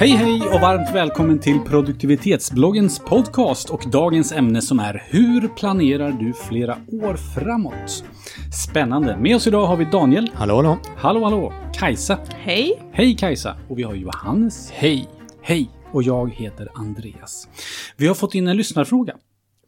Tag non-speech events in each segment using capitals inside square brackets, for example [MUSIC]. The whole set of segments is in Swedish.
Hej hej och varmt välkommen till produktivitetsbloggens podcast och dagens ämne som är Hur planerar du flera år framåt? Spännande. Med oss idag har vi Daniel. Hallå, hallå. Hallå hallå. Kajsa. Hej! Hej Kajsa. Och vi har Johannes. Hej. Hej. Och jag heter Andreas. Vi har fått in en lyssnarfråga.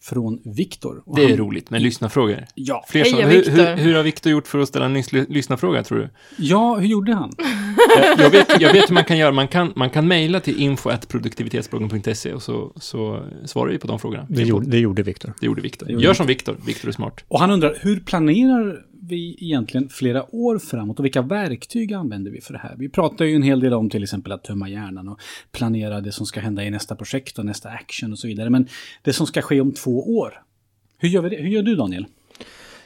Från Viktor. Det är han- roligt med lyssnarfrågor. Ja. Fler Heja, som, hur, Viktor. hur, hur har Viktor gjort för att ställa en lys- lyssnarfråga, tror du? Ja, hur gjorde han? [LAUGHS] jag, vet, jag vet hur man kan göra. Man kan, man kan mejla till info.produktivitetsbloggen.se och så, så svarar vi på de frågorna. Det gjorde, det gjorde Viktor. Det gjorde Viktor. Gör som Viktor. Viktor är smart. Och han undrar, hur planerar vi egentligen flera år framåt och vilka verktyg använder vi för det här? Vi pratar ju en hel del om till exempel att tömma hjärnan och planera det som ska hända i nästa projekt och nästa action och så vidare. Men det som ska ske om två år, hur gör vi det? Hur gör du Daniel?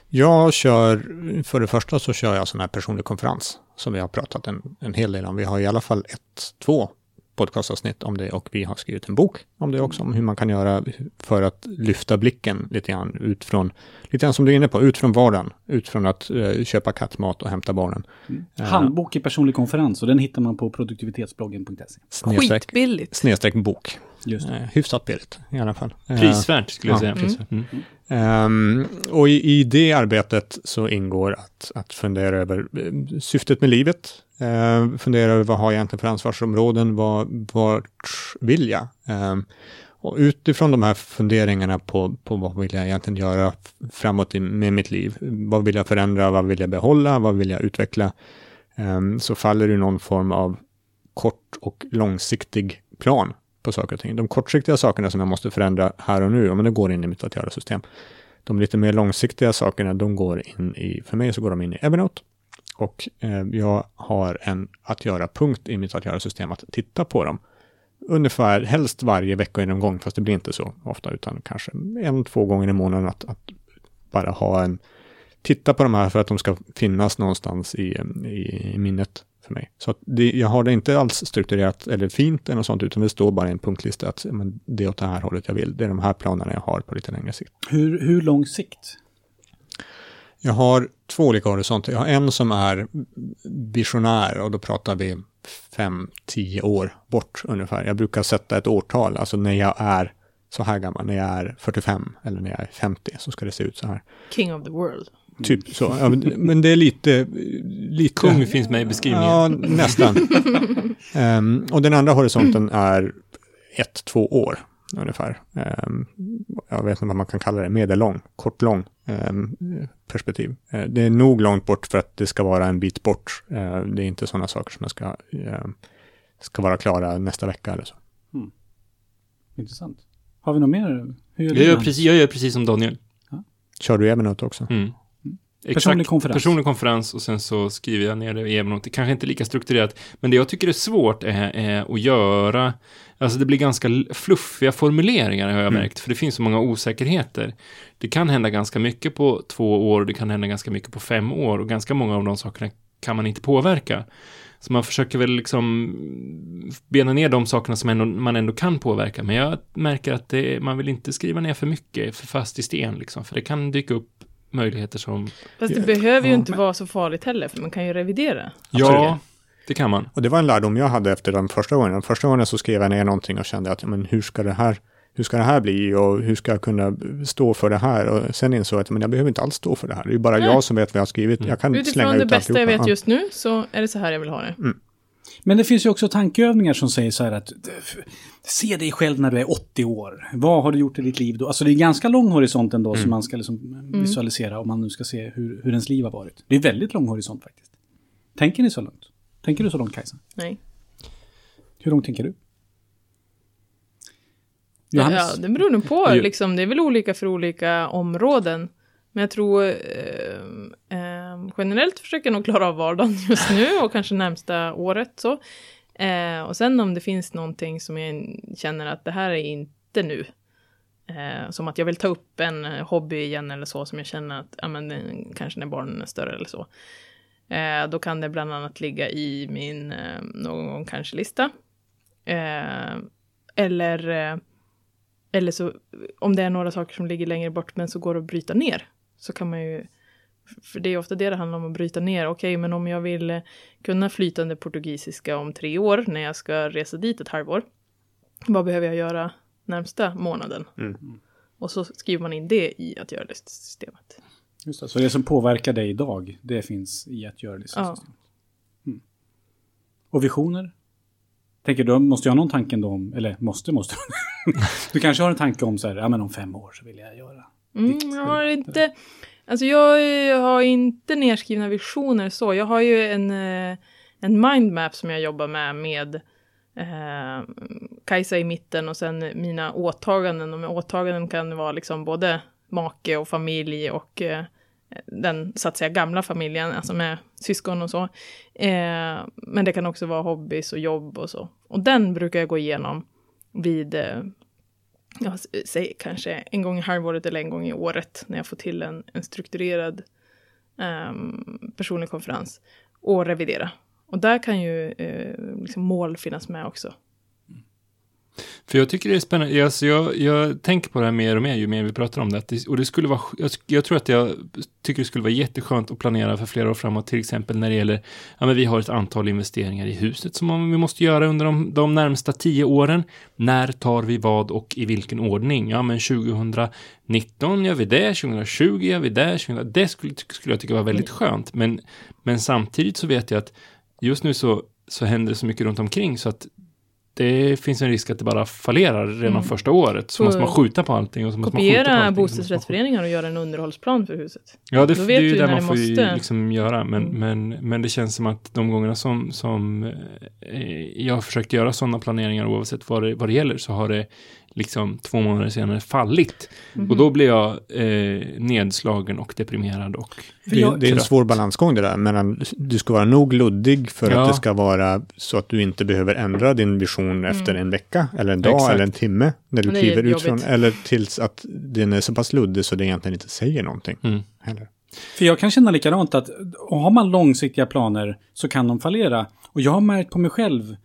Jag kör, för det första så kör jag sån här personlig konferens som vi har pratat en, en hel del om. Vi har i alla fall ett, två podcastavsnitt om det och vi har skrivit en bok om det också, om hur man kan göra för att lyfta blicken lite grann ut från, lite grann som du är inne på, ut från vardagen, ut från att eh, köpa kattmat och hämta barnen. Ja. Handbok i personlig konferens och den hittar man på produktivitetsbloggen.se. Snedstreck, Skitbilligt. snedstreck bok. Just det. Eh, hyfsat billigt i alla fall. Eh, Prisvärt, skulle jag ja. säga. Prisvärt. Mm. Ehm, och i, i det arbetet så ingår att, att fundera över eh, syftet med livet, eh, fundera över vad har jag egentligen för ansvarsområden, vad, vart vill jag? Ehm, och utifrån de här funderingarna på, på vad vill jag egentligen göra framåt i, med mitt liv, vad vill jag förändra, vad vill jag behålla, vad vill jag utveckla, ehm, så faller det någon form av kort och långsiktig plan på saker och ting. De kortsiktiga sakerna som jag måste förändra här och nu, ja, men det går in i mitt att göra-system. De lite mer långsiktiga sakerna, de går in i, för mig så går de in i Evernote. Och eh, jag har en att göra-punkt i mitt att göra-system att titta på dem. Ungefär, helst varje veckogenomgång, fast det blir inte så ofta, utan kanske en, två gånger i månaden att, att bara ha en, titta på de här för att de ska finnas någonstans i, i, i minnet för mig. Så att det, jag har det inte alls strukturerat eller fint eller något sånt, utan det står bara i en punktlista att men, det är åt det här hållet jag vill. Det är de här planerna jag har på lite längre sikt. Hur, hur lång sikt? Jag har två olika horisonter. Jag har en som är visionär och då pratar vi fem, tio år bort ungefär. Jag brukar sätta ett årtal, alltså när jag är så här gammal, när jag är 45 eller när jag är 50 så ska det se ut så här. King of the world. Typ så. Ja, men, men det är lite... lite Kung finns med i beskrivningen. Ja, nästan. [LAUGHS] Ehm, och den andra horisonten är ett, två år ungefär. Ehm, jag vet inte vad man kan kalla det, medellång, kortlång um, perspektiv. Eh, det är nog långt bort för att det ska vara en bit bort. Eh, det är inte sådana saker som jag ska, eh, ska vara klara nästa vecka eller så. Intressant. Har vi något mer? Hur gör? Jag gör, precis, jag gör precis som Daniel. Kör du Evernote också? Mm. Personlig konferens. Personlig konferens och sen så skriver jag ner det i Evernote. Det kanske inte är lika strukturerat, men det jag tycker är svårt är, är att göra, alltså det blir ganska fluffiga formuleringar har jag Mm. märkt, för det finns så många osäkerheter. Det kan hända ganska mycket på två år, det kan hända ganska mycket på fem år och ganska många av de sakerna kan man inte påverka. Så man försöker väl liksom bena ner de sakerna som ändå, man ändå kan påverka. Men jag märker att det, man vill inte skriva ner för mycket, för fast i sten liksom. För det kan dyka upp möjligheter som Fast det Ja, behöver ju ja, inte vara så farligt heller, för man kan ju revidera. Ja, det kan man. Och det var en lärdom jag hade efter den första gången. Den första gången så skrev jag ner någonting och kände att men hur ska det här hur ska det här bli och hur ska jag kunna stå för det här? Och sen insåg jag att men jag behöver inte alls stå för det här. Det är ju bara Nej. jag som vet vad jag har skrivit. Jag kan slänga Utifrån ut det bästa jag alltihopa. vet Ja. just nu, så är det så här jag vill ha det. Men det finns ju också tankeövningar som säger så här att se dig själv när du är 80 år. Vad har du gjort i ditt liv då? Alltså det är ganska lång horisont ändå som man ska liksom visualisera om man nu ska se hur, hur ens liv har varit. Det är väldigt lång horisont faktiskt. Tänker ni så långt? Tänker du så långt Kajsa? Nej. Hur långt tänker du? Ja, Johannes? det beror nog på. Liksom, det är väl olika för olika områden. Men jag tror eh, generellt försöker jag nog klara av vardagen [LAUGHS] just nu och kanske närmsta året. Så. Eh, och sen om det finns någonting som jag känner att det här är inte nu. Eh, som att jag vill ta upp en eh, hobby igen eller så som jag känner att ja, men, eh, kanske när barnen är större eller så. Eh, då kan det bland annat ligga i min eh, någon gång kanske-lista. Eh, eller eh, eller så, om det är några saker som ligger längre bort men så går det att bryta ner, så kan man ju för det är ofta det det handlar om att bryta ner. Okej, men om jag vill eh, kunna flytande portugisiska om tre år när jag ska resa dit ett halvår. Vad behöver jag göra närmsta månaden? Mm. Och så skriver man in det i att göra det systemet. Just det. Så det som påverkar dig idag, det finns i att göra det Ja. systemet. Mm. Och visioner? Tänker du, måste jag ha någon tanke då om, eller måste, måste. [LAUGHS] du kanske har en tanke om så här, ja men om fem år så vill jag göra. Mm, jag har eller- inte, alltså jag har inte nedskrivna visioner så. Jag har ju en, eh, en mindmap som jag jobbar med med eh, Kajsa i mitten och sen mina åtaganden. Och med åtaganden kan det vara liksom både make och familj och eh, den så att säga gamla familjen, alltså med syskon och så. Eh, men det kan också vara hobbys och jobb och så. Och den brukar jag gå igenom vid eh, ja, säger säg kanske en gång i halvåret eller en gång i året när jag får till en, en strukturerad um, personlig konferens och revidera. Och där kan ju eh, liksom mål finnas med också. För jag tycker det är spännande, alltså jag, jag tänker på det här mer och mer ju mer vi pratar om det. Och det skulle vara, jag, jag tror att jag tycker det skulle vara jätteskönt att planera för flera år framåt, till exempel när det gäller, ja men vi har ett antal investeringar i huset som vi måste göra under de, de närmsta tio åren. När tar vi vad och i vilken ordning? Ja men 2019 gör vi det, 2020 gör vi det, 20, det skulle, skulle jag tycka var väldigt skönt. Men, men samtidigt så vet jag att just nu så, så händer det så mycket runt omkring så att det finns en risk att det bara fallerar redan Mm. första året. Så måste man skjuta på allting. Och så måste man skjuta på Kopiera allting, man bostadsrättsföreningar och göra en underhållsplan för huset. Ja, det, det är ju det man får måste. liksom göra. Men, Mm. men, men det känns som att de gångerna som, som eh, jag har försökt göra sådana planeringar oavsett vad det, vad det gäller så har det liksom två månader senare fallit. Mhm. Och då blir jag eh, nedslagen och deprimerad och Det, jag- det är en svår balansgång det där, men du ska vara nog luddig för Ja. att det ska vara så att du inte behöver ändra din vision efter en vecka, eller en dag, Exakt. eller en timme, när du Det är kliver ut från, eller tills att den är så pass luddig så det egentligen inte säger någonting mm. heller. För jag kan känna likadant att har man långsiktiga planer så kan de fallera. Och jag har märkt på mig själv,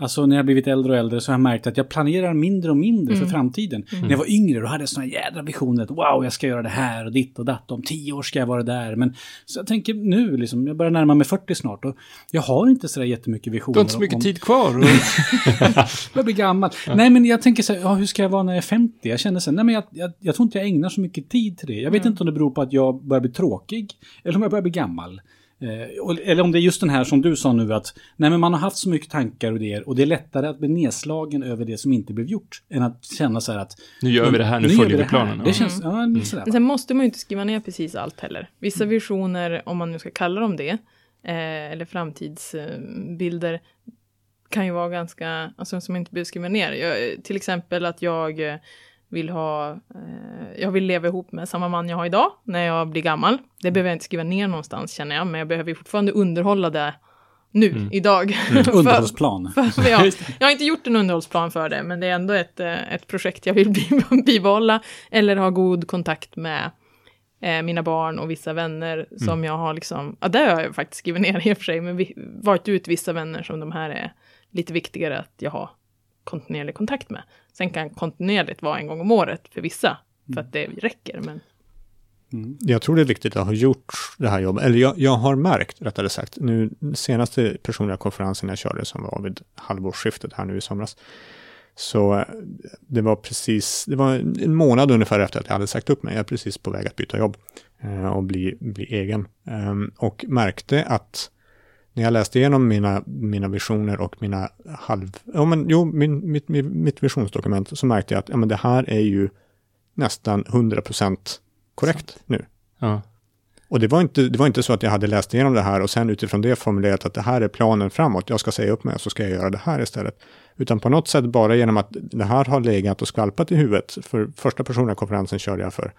alltså när jag blivit äldre och äldre så har jag märkt att jag planerar mindre och mindre för framtiden. När jag var yngre då hade jag såna jädra visioner att wow, jag ska göra det här och ditt och datt. Om tio år ska jag vara där. Men så jag tänker nu, liksom, jag börjar närma mig 40 snart och jag har inte sådär jättemycket visioner. Du har inte så mycket om, tid kvar. Och, [LAUGHS] Jag blir gammal. Nej, men jag tänker så här, ja, hur ska jag vara när jag är 50? Jag känner så här, nej men jag, jag, jag tror inte jag ägnar så mycket tid till det. Jag vet inte om det beror på att jag börjar bli tråkig, eller om jag börjar bli gammal. Eh, eller om det är just den här som du sa nu att, nej men man har haft så mycket tankar och idéer och det är lättare att bli nedslagen över det som inte blev gjort. Än att känna så här att, nu gör vi det här, nu, gör följer vi planen. Det Ja. känns, ja, lite sådär. Men sen måste man ju inte skriva ner precis allt heller. Vissa visioner, om man nu ska kalla dem det, eh, eller framtidsbilder, kan ju vara ganska, alltså som inte behöver skriva ner. Jag, till exempel att jag eh, vill ha, eh, jag vill leva ihop med samma man jag har idag när jag blir gammal. Det behöver jag inte skriva ner någonstans känner jag, men jag behöver ju fortfarande underhålla det nu, idag. [LAUGHS] För- Underhållsplan. för, för jag, [LAUGHS] jag har inte gjort en underhållsplan för det, men det är ändå ett, eh, ett projekt jag vill [LAUGHS] bi- bibehålla. Eller ha god kontakt med eh, mina barn och vissa vänner som jag har liksom, ja det har jag faktiskt skrivit ner i och för sig, men vi, valt ut vissa vänner som de här är lite viktigare att jag har kontinuerlig kontakt med. Sen kan kontinuerligt vara en gång om året för vissa, för att det räcker, men Jag tror det är viktigt att ha gjort det här jobbet, eller jag, jag har märkt, rättare sagt, nu senaste personliga konferensen jag körde som var vid halvårsskiftet här nu i somras, så eh, det var precis, det var en månad ungefär efter att jag hade sagt upp mig, jag är precis på väg att byta jobb eh, och bli, bli egen. Ehm, och märkte att när jag läste igenom mina, mina visioner och mina halv... Ja, men jo, min, mitt, mitt, visionsdokument så märkte jag att ja, men det här är ju nästan 100% korrekt nu. Ja. Och det var, inte, det var inte så att jag hade läst igenom det här och sen utifrån det formulerat att det här är planen framåt. Jag ska säga upp mig och så ska jag göra det här istället. Utan på något sätt bara genom att det här har legat och skvalpat i huvudet. För första personliga konferensen körde jag för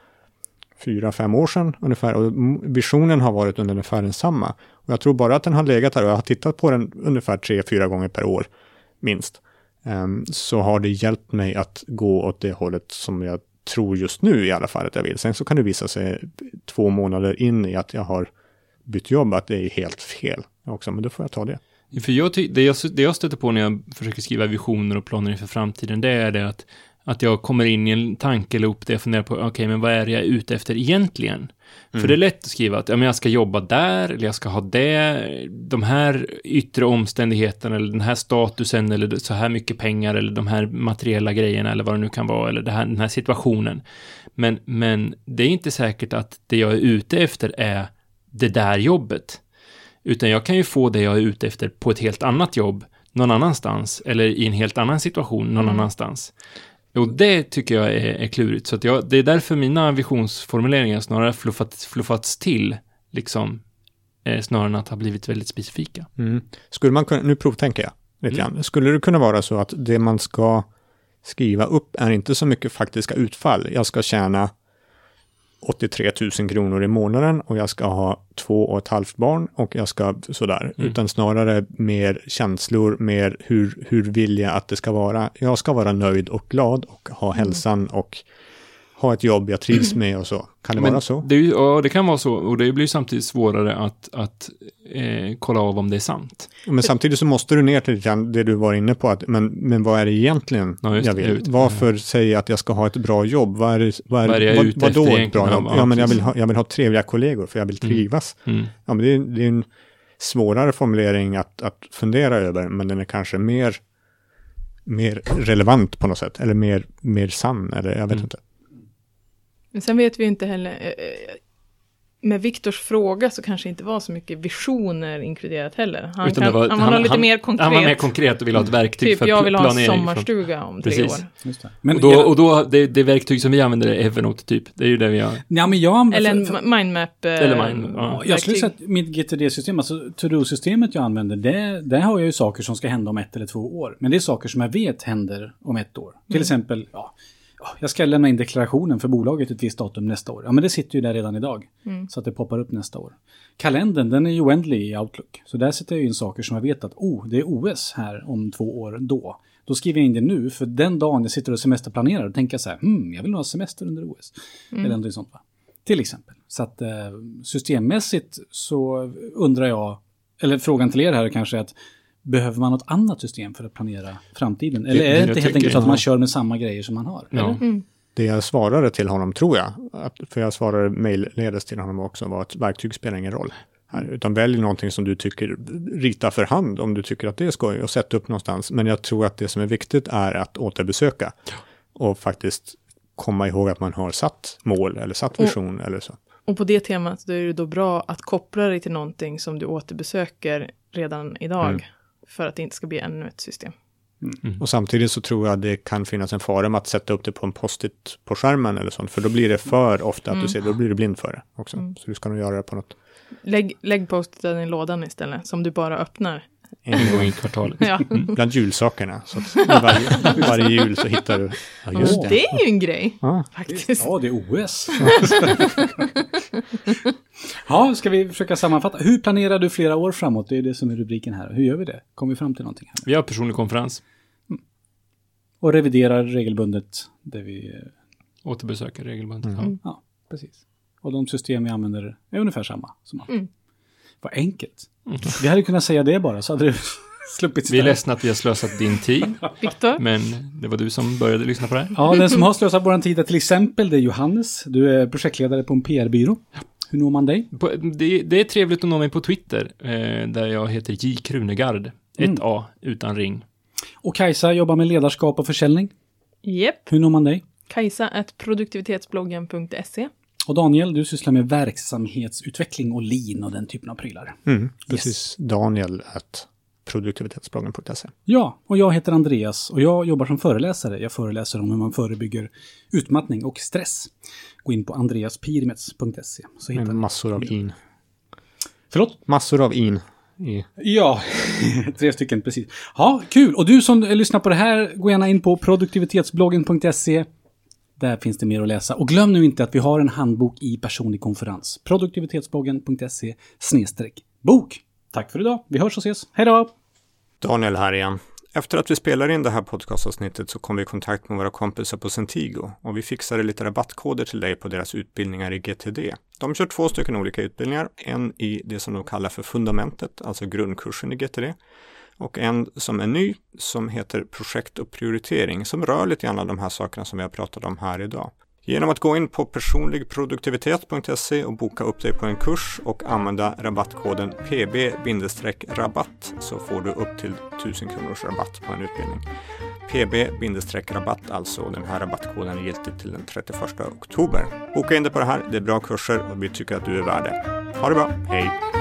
fyra, fem år sedan ungefär. Och visionen har varit ungefär densamma. Och jag tror bara att den har legat där och jag har tittat på den ungefär tre, fyra gånger per år, minst. Um, så har det hjälpt mig att gå åt det hållet som jag tror just nu i alla fall att jag vill. Sen så kan det visa sig två månader in i att jag har bytt jobb att det är helt fel också, men då får jag ta det. För jag det, jag, det jag stöter på när jag försöker skriva visioner och planer inför framtiden, det är det att, att jag kommer in i en tankeloop där jag funderar på, okej, men vad är det jag är ute efter egentligen? För Mm. det är lätt att skriva att ja, men jag ska jobba där, eller jag ska ha det, de här yttre omständigheterna, eller den här statusen, eller så här mycket pengar, eller de här materiella grejerna, eller vad det nu kan vara, eller här, den här situationen. Men, men det är inte säkert att det jag är ute efter är det där jobbet. Utan jag kan ju få det jag är ute efter på ett helt annat jobb, någon annanstans, eller i en helt annan situation någon Mm. annanstans. Och det tycker jag är, är klurigt. Så att jag, det är därför mina visionsformuleringar snarare fluffats, fluffats till, liksom, eh, snarare än att ha blivit väldigt specifika. Mm. Skulle man kunna, nu provtänker jag lite Mm. grann. Skulle det kunna vara så att det man ska skriva upp är inte så mycket faktiska utfall. Jag ska tjäna 83 000 kronor i månaden och jag ska ha två och ett halvt barn och jag ska sådär. Mm. Utan snarare mer känslor, mer hur, hur vill jag att det ska vara. Jag ska vara nöjd och glad och ha hälsan och ha ett jobb jag trivs med och så. Kan det Men vara så? Det ju, ja, det kan vara så. Och det blir samtidigt svårare att, att eh, kolla av om det är sant. Men samtidigt så måste du ner till det du var inne på, att, men, men vad är det egentligen Ja, jag vill? ut- Varför säger jag att jag ska ha ett bra jobb? Vad är vad är, Vad är vad, vad då ett bra jobb? Ja, Ja, men jag vill, ha, jag vill ha trevliga kollegor för jag vill Mm. trivas. Mm. Ja, men det är, det är en svårare formulering att, att fundera över, men den är kanske mer, mer relevant på något sätt, eller mer, mer sann, eller jag vet Mm. inte. Men sen vet vi inte heller, eh, eh, med Viktors fråga så kanske inte var så mycket visioner inkluderat heller. Han, Utan kan, det var- han, var lite mer konkret. Han var mer konkret och ville ha ett verktyg typ, för jag vill ha en planering. sommarstuga om tre Precis. år. Just det. Men, och då, och då det, det verktyg som vi använder är Evernote typ. Det är ju det vi har. ja, men jag använder... Eller en för- för- mindmap. eh, Eller mind- ja. Jag skulle säga att mitt GTD-system, alltså to-do-systemet jag använder, det, där har jag ju saker som ska hända om ett eller två år. Men det är saker som jag vet händer om ett år. Till Mm. exempel, ja, jag ska lämna in deklarationen för bolaget ett visst datum nästa år. Ja, men det sitter ju där redan idag. Mm. Så att det poppar upp nästa år. Kalendern, den är ju oändlig i Outlook. Så där sätter jag in saker som jag vet att, oh, det är OS här om två år då. Då skriver jag in det nu, för den dagen jag sitter och semesterplanerar, då tänker så här, hmm, jag vill nog ha semester under OS. Mm. Eller något sånt va. Till exempel. Så att eh, systemmässigt så undrar jag, eller frågan till er här är kanske att behöver man något annat system för att planera framtiden? Eller Det- är det inte helt enkelt så att ja. man kör med samma grejer som man har? Ja. Mm. Det jag svarade till honom, tror jag, att, för jag svarade mejlledes till honom också, var att verktyg spelar ingen roll. Här, utan välj någonting som du tycker, rita för hand om du tycker att det är skoj och sätta upp någonstans. Men jag tror att det som är viktigt är att återbesöka och faktiskt komma ihåg att man har satt mål eller satt Och- vision eller så. Och på det temat då är det då bra att koppla dig till någonting som du återbesöker redan idag. Mm. För att det inte ska bli ännu ett system. Och samtidigt så tror jag det kan finnas en fara med att sätta upp det på en post-it på skärmen eller sånt, för då blir det för ofta att Mm. du ser, då blir du blind för det också. Mm. Så du ska nog göra det på något Lägg, lägg post-iten i lådan istället, som du bara öppnar. En [LAUGHS] gång i kvartalet. Ja. bland julsakerna. Så att varje, varje jul så hittar du, ja just Och det. det är ju en grej, Ja. faktiskt. Ja, det är OS. [LAUGHS] [LAUGHS] ja, ska vi försöka sammanfatta. Hur planerar du flera år framåt? Det är det som är rubriken här. Hur gör vi det? Kommer vi fram till någonting? Här? Vi har personlig konferens. Och reviderar regelbundet det vi... eh, Återbesöker regelbundet. Mm. Ja. Ja, precis. Och de system vi använder är ungefär samma. Som. Mm. Vad enkelt. Vi hade kunnat säga det bara, så hade det [LAUGHS] sluppit Vi är ledsna att vi har slösat din tid, [LAUGHS] Viktor? men det var du som började lyssna på det här. Ja, den som har slösat vår tid är till exempel det är Johannes. Du är projektledare på en PR-byrå. Hur når man dig? På, det, det är trevligt att nå mig på Twitter, eh, där jag heter J. Krunegard. Ett Mm. A utan ring. Och Kajsa jobbar med ledarskap och försäljning. Japp. Hur når man dig? Kajsa at produktivitetsbloggen.se. Och Daniel, du sysslar med verksamhetsutveckling och lean och den typen av prylar. Mm, precis. Daniel at produktivitetsbloggen.se. Ja, och jag heter Andreas och jag jobbar som föreläsare. Jag föreläser om hur man förebygger utmattning och stress. Gå in på andreaspirmets.se. Så hittar Med massor av in. Förlåt? Massor av in. I, Ja, [LAUGHS] tre stycken precis. Ja, kul. Och du som lyssnar på det här, gå gärna in på produktivitetsbloggen.se. Där finns det mer att läsa. Och glöm nu inte att vi har en handbok i personlig konferens. Produktivitetsbloggen.se snedstreck bok. Tack för idag. Vi hörs och ses. Hej då! Daniel här igen. Efter att vi spelar in det här podcastavsnittet så kom vi i kontakt med våra kompisar på Centigo och vi fixade lite rabattkoder till dig på deras utbildningar i GTD. De kör två stycken olika utbildningar, en i det som de kallar för fundamentet, alltså grundkursen i GTD och en som är ny som heter projekt och prioritering som rör lite grann av de här sakerna som vi har pratat om här idag. Genom att gå in på personligproduktivitet.se och boka upp dig på en kurs och använda rabattkoden PB-rabatt så får du upp till 1000 kronors rabatt på en utbildning. PB-rabatt alltså, den här rabattkoden är giltig till den 31 oktober. Boka in dig på det här, det är bra kurser och vi tycker att du är värd det. Ha det bra, hej!